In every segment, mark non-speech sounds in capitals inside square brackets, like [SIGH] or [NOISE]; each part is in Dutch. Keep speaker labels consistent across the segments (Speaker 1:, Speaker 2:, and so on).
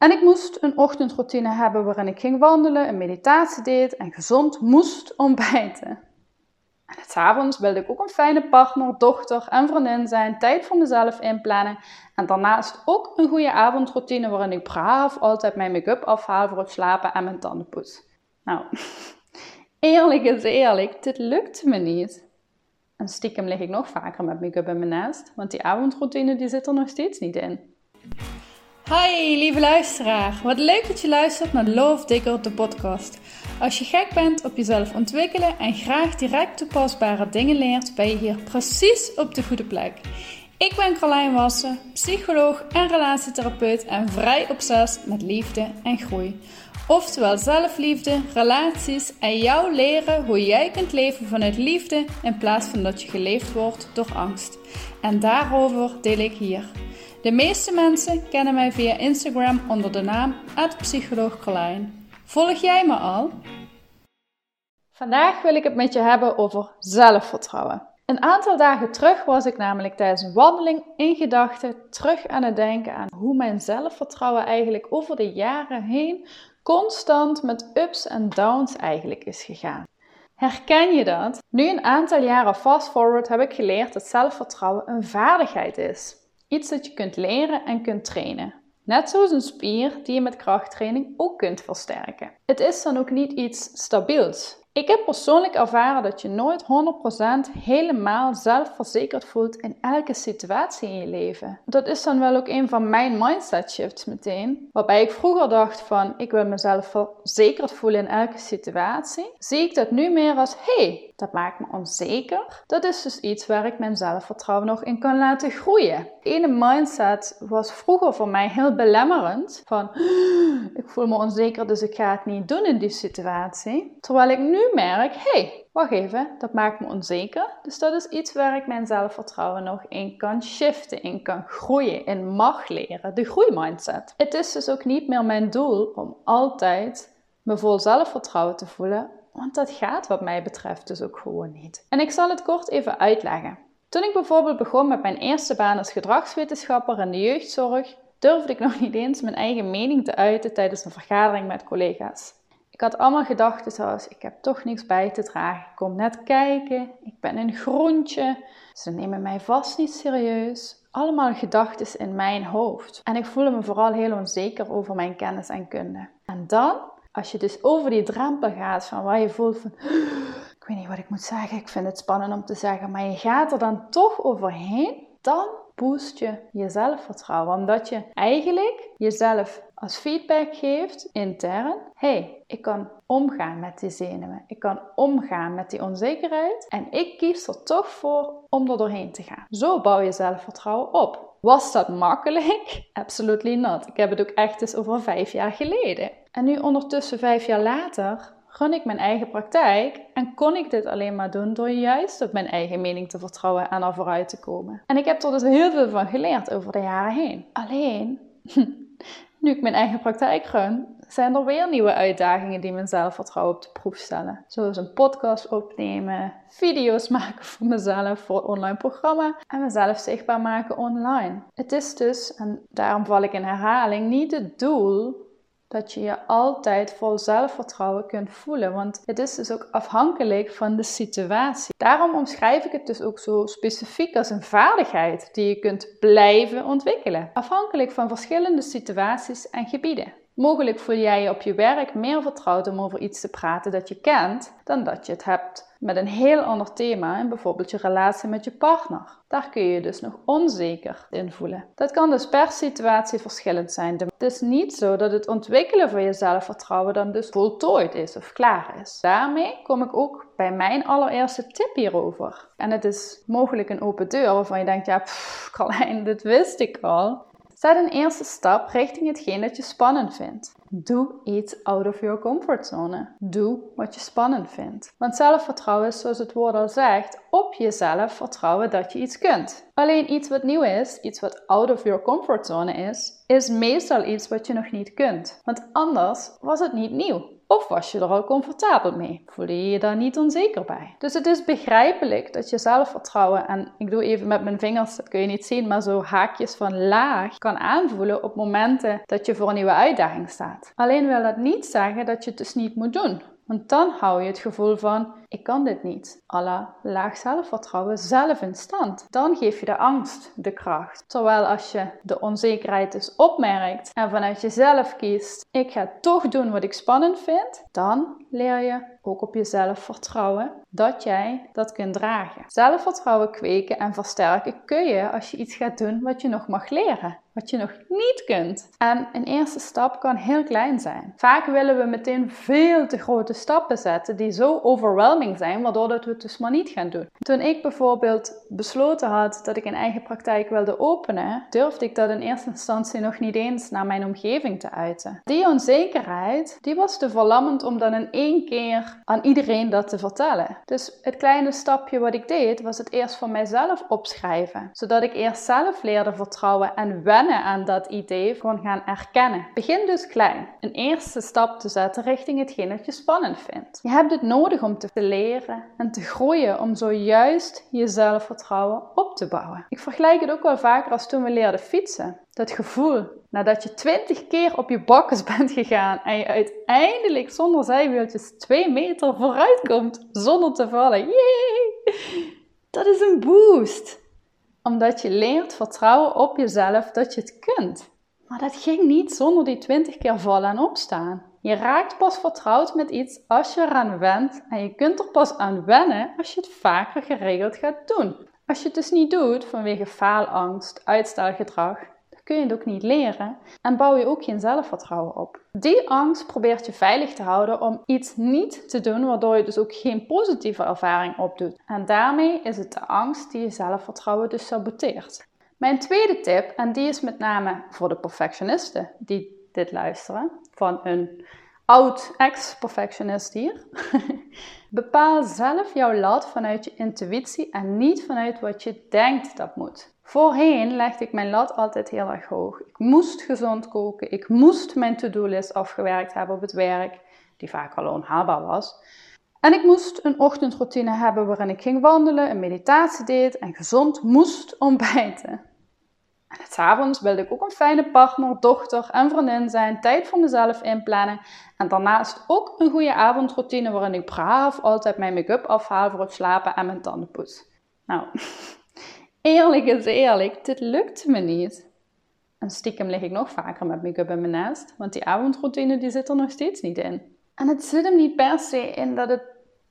Speaker 1: En ik moest een ochtendroutine hebben waarin ik ging wandelen, een meditatie deed en gezond moest ontbijten. En het avonds wilde ik ook een fijne partner, dochter en vriendin zijn, tijd voor mezelf inplannen en daarnaast ook een goede avondroutine waarin ik braaf altijd mijn make-up afhaal voor het slapen en mijn tanden poets. Nou, [LAUGHS] eerlijk is eerlijk, dit lukte me niet. En stiekem lig ik nog vaker met make-up in mijn nest, want die avondroutine die zit er nog steeds niet in. Hi, lieve luisteraar. Wat leuk dat je luistert naar Love Digger, de podcast. Als je gek bent op jezelf ontwikkelen en graag direct toepasbare dingen leert, ben je hier precies op de goede plek. Ik ben Carlijn Wassen, psycholoog en relatietherapeut en vrij obsessief met liefde en groei. Oftewel zelfliefde, relaties en jou leren hoe jij kunt leven vanuit liefde in plaats van dat je geleefd wordt door angst. En daarover deel ik hier. De meeste mensen kennen mij via Instagram onder de naam Psycholoog Volg jij me al? Vandaag wil ik het met je hebben over zelfvertrouwen. Een aantal dagen terug was ik namelijk tijdens een wandeling in gedachten terug aan het denken aan hoe mijn zelfvertrouwen eigenlijk over de jaren heen constant met ups en downs eigenlijk is gegaan. Herken je dat? Nu een aantal jaren fast forward heb ik geleerd dat zelfvertrouwen een vaardigheid is. Iets dat je kunt leren en kunt trainen. Net zoals een spier die je met krachttraining ook kunt versterken. Het is dan ook niet iets stabiels. Ik heb persoonlijk ervaren dat je nooit 100% helemaal zelfverzekerd voelt in elke situatie in je leven. Dat is dan wel ook een van mijn mindset shifts meteen. Waarbij ik vroeger dacht van ik wil mezelf verzekerd voelen in elke situatie. Zie ik dat nu meer als hey, dat maakt me onzeker. Dat is dus iets waar ik mijn zelfvertrouwen nog in kan laten groeien. Ene mindset was vroeger voor mij heel belemmerend. Van, ik voel me onzeker, dus ik ga het niet doen in die situatie. Terwijl ik nu merk, hey, wacht even, dat maakt me onzeker. Dus dat is iets waar ik mijn zelfvertrouwen nog in kan shiften, in kan groeien, in mag leren. De groeimindset. Het is dus ook niet meer mijn doel om altijd me vol zelfvertrouwen te voelen want dat gaat wat mij betreft dus ook gewoon niet. En ik zal het kort even uitleggen. Toen ik bijvoorbeeld begon met mijn eerste baan als gedragswetenschapper in de jeugdzorg, durfde ik nog niet eens mijn eigen mening te uiten tijdens een vergadering met collega's. Ik had allemaal gedachten zoals: ik heb toch niks bij te dragen, ik kom net kijken, ik ben een groentje, ze nemen mij vast niet serieus. Allemaal gedachten in mijn hoofd. En ik voelde me vooral heel onzeker over mijn kennis en kunde. En dan als je dus over die drempel gaat van waar je voelt van, ik weet niet wat ik moet zeggen, ik vind het spannend om te zeggen, maar je gaat er dan toch overheen, dan boost je je zelfvertrouwen. Omdat je eigenlijk jezelf als feedback geeft intern: hey, ik kan omgaan met die zenuwen. Ik kan omgaan met die onzekerheid. En ik kies er toch voor om er doorheen te gaan. Zo bouw je zelfvertrouwen op. Was dat makkelijk? [LAUGHS] Absolutely not. Ik heb het ook echt eens over vijf jaar geleden. En nu ondertussen vijf jaar later run ik mijn eigen praktijk en kon ik dit alleen maar doen door juist op mijn eigen mening te vertrouwen en er vooruit te komen. En ik heb er dus heel veel van geleerd over de jaren heen. Alleen, [LAUGHS] nu ik mijn eigen praktijk run, zijn er weer nieuwe uitdagingen die mijn zelfvertrouwen op de proef stellen. Zoals een podcast opnemen, video's maken voor mezelf voor het online programma en mezelf zichtbaar maken online. Het is dus, en daarom val ik in herhaling, niet het doel dat je je altijd vol zelfvertrouwen kunt voelen. Want het is dus ook afhankelijk van de situatie. Daarom omschrijf ik het dus ook zo specifiek als een vaardigheid die je kunt blijven ontwikkelen. Afhankelijk van verschillende situaties en gebieden. Mogelijk voel jij je op je werk meer vertrouwd om over iets te praten dat je kent, dan dat je het hebt met een heel ander thema in bijvoorbeeld je relatie met je partner. Daar kun je je dus nog onzeker in voelen. Dat kan dus per situatie verschillend zijn. Het is niet zo dat het ontwikkelen van je zelfvertrouwen dan dus voltooid is of klaar is. Daarmee kom ik ook bij mijn allereerste tip hierover. En het is mogelijk een open deur waarvan je denkt, ja, pff, Carlijn, dit wist ik al. Zet een eerste stap richting hetgeen dat je spannend vindt. Doe iets out of your comfort zone. Doe wat je spannend vindt. Want zelfvertrouwen is, zoals het woord al zegt, op jezelf vertrouwen dat je iets kunt. Alleen iets wat nieuw is, iets wat out of your comfort zone is, is meestal iets wat je nog niet kunt. Want anders was het niet nieuw. Of was je er al comfortabel mee? Voelde je je daar niet onzeker bij? Dus het is begrijpelijk dat je zelfvertrouwen, en ik doe even met mijn vingers, dat kun je niet zien, maar zo haakjes van laag kan aanvoelen op momenten dat je voor een nieuwe uitdaging staat. Alleen wil dat niet zeggen dat je het dus niet moet doen. Want dan hou je het gevoel van, ik kan dit niet. Alla laag zelfvertrouwen zelf in stand. Dan geef je de angst de kracht. Terwijl als je de onzekerheid dus opmerkt en vanuit jezelf kiest, ik ga toch doen wat ik spannend vind, dan leer je ook op jezelf vertrouwen dat jij dat kunt dragen. Zelfvertrouwen kweken en versterken kun je als je iets gaat doen wat je nog mag leren wat je nog niet kunt. En een eerste stap kan heel klein zijn. Vaak willen we meteen veel te grote stappen zetten die zo overwhelming zijn, waardoor dat we het dus maar niet gaan doen. Toen ik bijvoorbeeld besloten had dat ik een eigen praktijk wilde openen, durfde ik dat in eerste instantie nog niet eens naar mijn omgeving te uiten. Die onzekerheid, die was te verlammend om dan in één keer aan iedereen dat te vertellen. Dus het kleine stapje wat ik deed, was het eerst voor mijzelf opschrijven, zodat ik eerst zelf leerde vertrouwen en wennen aan dat idee gewoon gaan erkennen. Begin dus klein. Een eerste stap te zetten richting hetgeen dat je spannend vindt. Je hebt het nodig om te leren en te groeien om zojuist je zelfvertrouwen op te bouwen. Ik vergelijk het ook wel vaker als toen we leerden fietsen. Dat gevoel nadat je twintig keer op je bakkes [LAUGHS] bent gegaan en je uiteindelijk zonder zijwieltjes twee meter vooruit komt zonder te vallen. Yay! Dat is een boost omdat je leert vertrouwen op jezelf dat je het kunt. Maar dat ging niet zonder die 20 keer vallen en opstaan. Je raakt pas vertrouwd met iets als je eraan went en je kunt er pas aan wennen als je het vaker geregeld gaat doen. Als je het dus niet doet vanwege faalangst, uitstelgedrag, kun je het ook niet leren en bouw je ook geen zelfvertrouwen op. Die angst probeert je veilig te houden om iets niet te doen, waardoor je dus ook geen positieve ervaring opdoet. En daarmee is het de angst die je zelfvertrouwen dus saboteert. Mijn tweede tip, en die is met name voor de perfectionisten die dit luisteren, van een oud ex-perfectionist hier. [LAUGHS] Bepaal zelf jouw lat vanuit je intuïtie en niet vanuit wat je denkt dat moet. Voorheen legde ik mijn lat altijd heel erg hoog. Ik moest gezond koken, ik moest mijn to-do-list afgewerkt hebben op het werk, die vaak al onhaalbaar was. En ik moest een ochtendroutine hebben waarin ik ging wandelen, een meditatie deed en gezond moest ontbijten. En het avonds wilde ik ook een fijne partner, dochter en vriendin zijn, tijd voor mezelf inplannen en daarnaast ook een goede avondroutine waarin ik braaf altijd mijn make-up afhaal voor het slapen en mijn tanden poets. Nou, Eerlijk is eerlijk, dit lukt me niet. En stiekem lig ik nog vaker met make-up in mijn nest, want die avondroutine die zit er nog steeds niet in. En het zit hem niet per se in dat het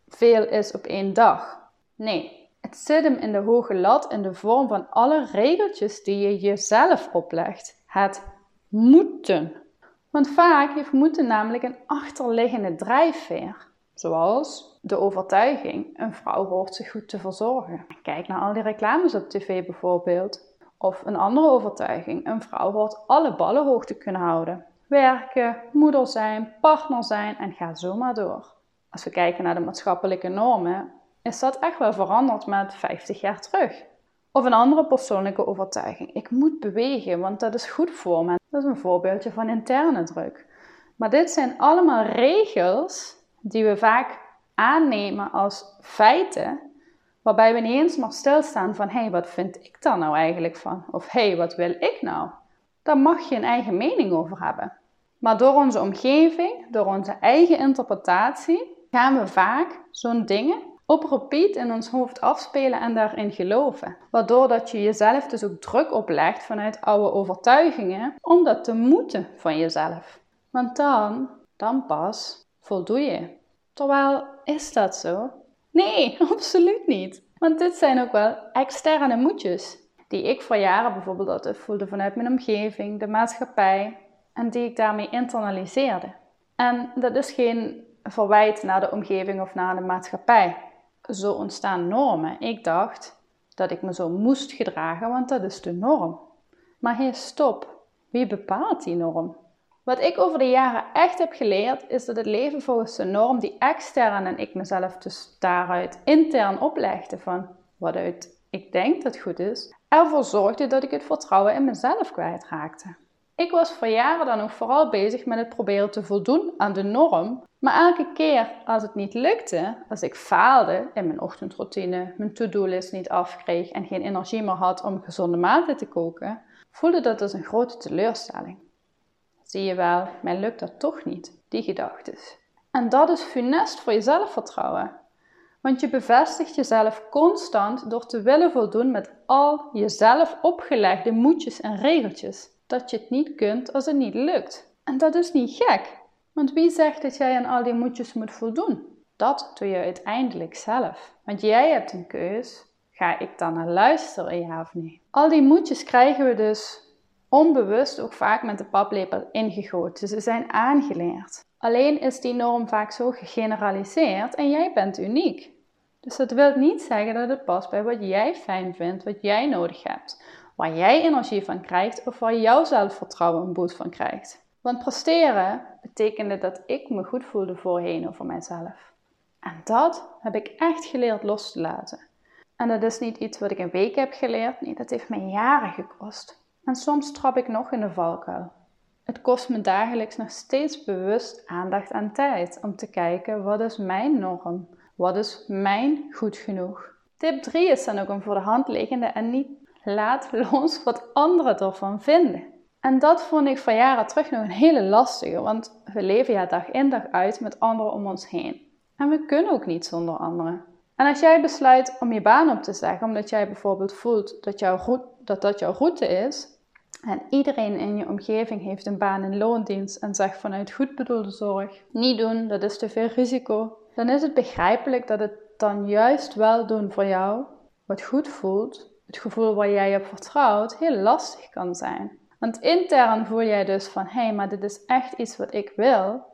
Speaker 1: veel is op één dag. Nee, het zit hem in de hoge lat in de vorm van alle regeltjes die je jezelf oplegt. Het moeten. Want vaak heeft moeten namelijk een achterliggende drijfveer. Zoals de overtuiging, een vrouw hoort zich goed te verzorgen. Kijk naar al die reclames op tv bijvoorbeeld. Of een andere overtuiging, een vrouw hoort alle ballen hoog te kunnen houden. Werken, moeder zijn, partner zijn en ga zo maar door. Als we kijken naar de maatschappelijke normen, is dat echt wel veranderd met 50 jaar terug. Of een andere persoonlijke overtuiging. Ik moet bewegen, want dat is goed voor me. Dat is een voorbeeldje van interne druk. Maar dit zijn allemaal regels die we vaak aannemen als feiten, waarbij we niet eens maar stilstaan van hé, hey, wat vind ik daar nou eigenlijk van? Of hé, hey, wat wil ik nou? Daar mag je een eigen mening over hebben. Maar door onze omgeving, door onze eigen interpretatie, gaan we vaak zo'n dingen op repeat in ons hoofd afspelen en daarin geloven. Waardoor dat je jezelf dus ook druk oplegt vanuit oude overtuigingen om dat te moeten van jezelf. Want dan, dan pas voldoe je. Terwijl, is dat zo? Nee, [LAUGHS] absoluut niet. Want dit zijn ook wel externe moedjes. Die ik voor jaren bijvoorbeeld altijd voelde vanuit mijn omgeving, de maatschappij. En die ik daarmee internaliseerde. En dat is geen verwijt naar de omgeving of naar de maatschappij. Zo ontstaan normen. Ik dacht dat ik me zo moest gedragen, want dat is de norm. Maar hé, stop. Wie bepaalt die norm? Wat ik over de jaren echt heb geleerd, is dat het leven volgens de norm die extern en ik mezelf dus daaruit intern oplegde van wat uit ik denk dat goed is, ervoor zorgde dat ik het vertrouwen in mezelf kwijtraakte. Ik was voor jaren dan ook vooral bezig met het proberen te voldoen aan de norm. Maar elke keer als het niet lukte, als ik faalde in mijn ochtendroutine, mijn to-do-list niet afkreeg en geen energie meer had om gezonde maaltijden te koken, voelde dat als een grote teleurstelling. Zie je wel, mij lukt dat toch niet, die gedachtes. En dat is funest voor je zelfvertrouwen. Want je bevestigt jezelf constant door te willen voldoen met al jezelf opgelegde moedjes en regeltjes. Dat je het niet kunt als het niet lukt. En dat is niet gek. Want wie zegt dat jij aan al die moedjes moet voldoen? Dat doe je uiteindelijk zelf. Want jij hebt een keus. Ga ik dan naar luisteren, ja of nee? Al die moedjes krijgen we dus onbewust ook vaak met de paplepel ingegoten. Ze zijn aangeleerd. Alleen is die norm vaak zo gegeneraliseerd en jij bent uniek. Dus dat wil niet zeggen dat het past bij wat jij fijn vindt, wat jij nodig hebt, waar jij energie van krijgt of waar jouw zelfvertrouwen een boost van krijgt. Want presteren betekende dat ik me goed voelde voorheen over mijzelf. En dat heb ik echt geleerd los te laten. En dat is niet iets wat ik een week heb geleerd, nee, dat heeft me jaren gekost. En soms trap ik nog in de valkuil. Het kost me dagelijks nog steeds bewust aandacht en tijd om te kijken wat is mijn norm, wat is mijn goed genoeg. Tip 3 is dan ook een voor de hand liggende en niet laat los wat anderen ervan vinden. En dat vond ik van jaren terug nog een hele lastige, want we leven ja dag in dag uit met anderen om ons heen. En we kunnen ook niet zonder anderen. En als jij besluit om je baan op te zeggen, omdat jij bijvoorbeeld voelt dat jouw, dat, dat jouw route is, en iedereen in je omgeving heeft een baan in loondienst en zegt vanuit goed bedoelde zorg: niet doen, dat is te veel risico. Dan is het begrijpelijk dat het dan juist wel doen voor jou, wat goed voelt, het gevoel waar jij op vertrouwt, heel lastig kan zijn. Want intern voel jij dus van hé, hey, maar dit is echt iets wat ik wil.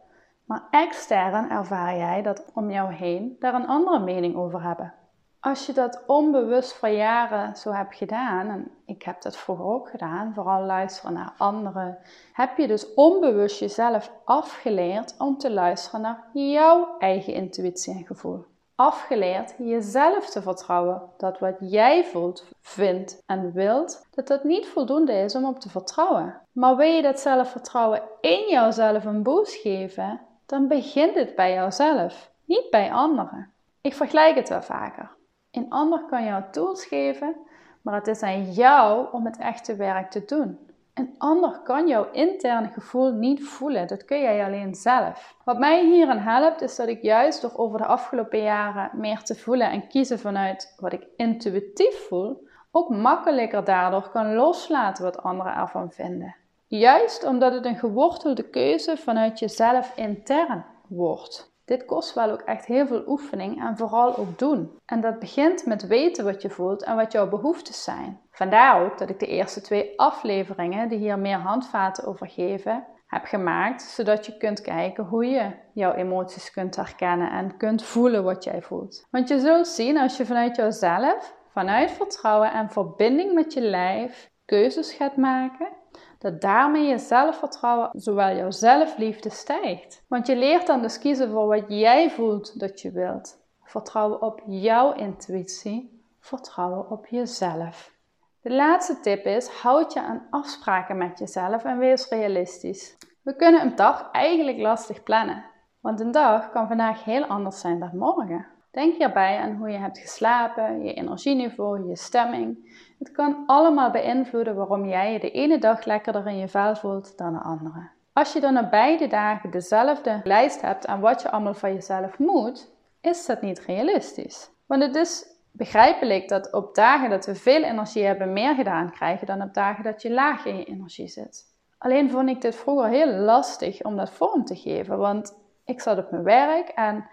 Speaker 1: Maar extern ervaar jij dat om jou heen daar een andere mening over hebben. Als je dat onbewust voor jaren zo hebt gedaan, en ik heb dat vroeger ook gedaan, vooral luisteren naar anderen, heb je dus onbewust jezelf afgeleerd om te luisteren naar jouw eigen intuïtie en gevoel. Afgeleerd jezelf te vertrouwen dat wat jij voelt, vindt en wilt, dat dat niet voldoende is om op te vertrouwen. Maar wil je dat zelfvertrouwen in jouzelf een boost geven, dan begint het bij jouzelf, niet bij anderen. Ik vergelijk het wel vaker. Een ander kan jou tools geven, maar het is aan jou om het echte werk te doen. Een ander kan jouw interne gevoel niet voelen, dat kun jij alleen zelf. Wat mij hierin helpt, is dat ik juist door over de afgelopen jaren meer te voelen en kiezen vanuit wat ik intuïtief voel, ook makkelijker daardoor kan loslaten wat anderen ervan vinden. Juist omdat het een gewortelde keuze vanuit jezelf intern wordt. Dit kost wel ook echt heel veel oefening en vooral ook doen. En dat begint met weten wat je voelt en wat jouw behoeftes zijn. Vandaar ook dat ik de eerste twee afleveringen, die hier meer handvaten over geven, heb gemaakt, zodat je kunt kijken hoe je jouw emoties kunt herkennen en kunt voelen wat jij voelt. Want je zult zien als je vanuit jouzelf, vanuit vertrouwen en verbinding met je lijf keuzes gaat maken, dat daarmee je zelfvertrouwen, zowel jouw zelfliefde stijgt. Want je leert dan dus kiezen voor wat jij voelt dat je wilt. Vertrouwen op jouw intuïtie, vertrouwen op jezelf. De laatste tip is: houd je aan afspraken met jezelf en wees realistisch. We kunnen een dag eigenlijk lastig plannen, want een dag kan vandaag heel anders zijn dan morgen. Denk hierbij aan hoe je hebt geslapen, je energieniveau, je stemming. Het kan allemaal beïnvloeden waarom jij je de ene dag lekkerder in je vel voelt dan de andere. Als je dan op beide dagen dezelfde lijst hebt aan wat je allemaal van jezelf moet, is dat niet realistisch. Want het is begrijpelijk dat op dagen dat we veel energie hebben meer gedaan krijgen dan op dagen dat je laag in je energie zit. Alleen vond ik dit vroeger heel lastig om dat vorm te geven, want ik zat op mijn werk en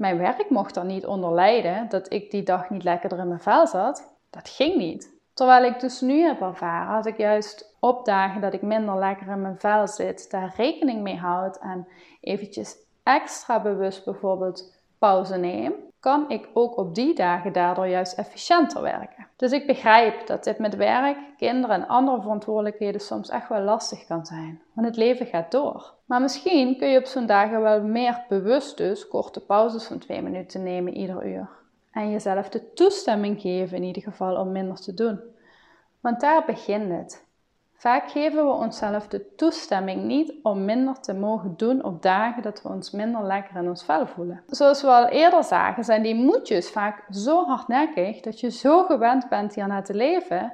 Speaker 1: mijn werk mocht er niet onder lijden dat ik die dag niet lekkerder in mijn vel zat. Dat ging niet. Terwijl ik dus nu heb ervaren, als ik juist op dagen dat ik minder lekker in mijn vel zit, daar rekening mee houd en eventjes extra bewust bijvoorbeeld pauze neem, kan ik ook op die dagen daardoor juist efficiënter werken. Dus ik begrijp dat dit met werk, kinderen en andere verantwoordelijkheden soms echt wel lastig kan zijn. Want het leven gaat door. Maar misschien kun je op zo'n dagen wel meer bewust dus korte pauzes van twee minuten nemen ieder uur. En jezelf de toestemming geven in ieder geval om minder te doen. Want daar begint het. Vaak geven we onszelf de toestemming niet om minder te mogen doen op dagen dat we ons minder lekker in ons vel voelen. Zoals we al eerder zagen, zijn die moedjes vaak zo hardnekkig dat je zo gewend bent hierna te leven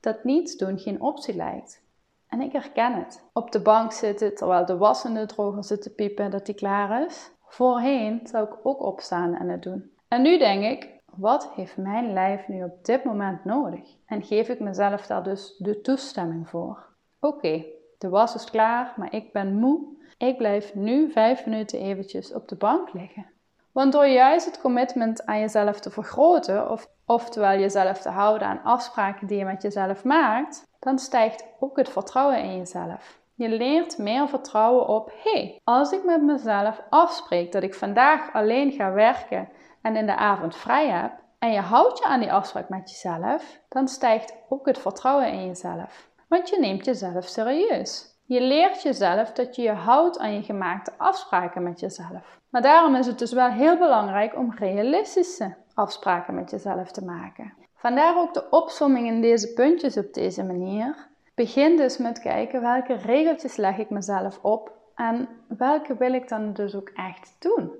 Speaker 1: dat niets doen geen optie lijkt. En ik herken het. Op de bank zitten terwijl de was in de droger zit te piepen dat die klaar is. Voorheen zou ik ook opstaan en het doen. En nu denk ik, wat heeft mijn lijf nu op dit moment nodig? En geef ik mezelf daar dus de toestemming voor. Oké, de was is klaar, maar ik ben moe. Ik blijf nu vijf minuten eventjes op de bank liggen. Want door juist het commitment aan jezelf te vergroten, of, oftewel jezelf te houden aan afspraken die je met jezelf maakt, dan stijgt ook het vertrouwen in jezelf. Je leert meer vertrouwen op, hey, als ik met mezelf afspreek dat ik vandaag alleen ga werken en in de avond vrij heb, en je houdt je aan die afspraak met jezelf, dan stijgt ook het vertrouwen in jezelf. Want je neemt jezelf serieus. Je leert jezelf dat je je houdt aan je gemaakte afspraken met jezelf. Maar daarom is het dus wel heel belangrijk om realistische afspraken met jezelf te maken. Vandaar ook de opsomming in deze puntjes op deze manier. Begin dus met kijken welke regeltjes leg ik mezelf op en welke wil ik dan dus ook echt doen.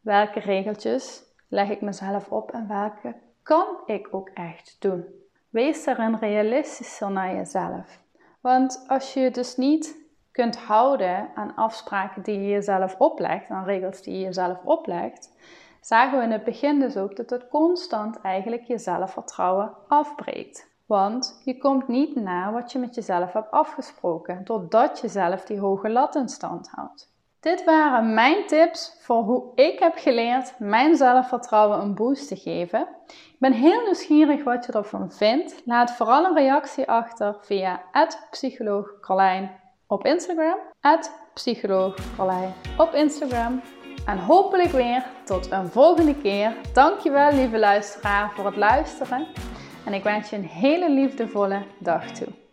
Speaker 1: Welke regeltjes leg ik mezelf op en welke kan ik ook echt doen? Wees daarin realistischer naar jezelf. Want als je dus niet kunt houden aan afspraken die je jezelf oplegt, aan regels die je jezelf oplegt, zagen we in het begin dus ook dat het constant eigenlijk je zelfvertrouwen afbreekt. Want je komt niet na wat je met jezelf hebt afgesproken, doordat je zelf die hoge lat in stand houdt. Dit waren mijn tips voor hoe ik heb geleerd mijn zelfvertrouwen een boost te geven. Ik ben heel nieuwsgierig wat je ervan vindt. Laat vooral een reactie achter via psycholoog op Instagram. psycholoog op Instagram. En hopelijk weer tot een volgende keer. Dankjewel lieve luisteraar voor het luisteren. En ik wens je een hele liefdevolle dag toe.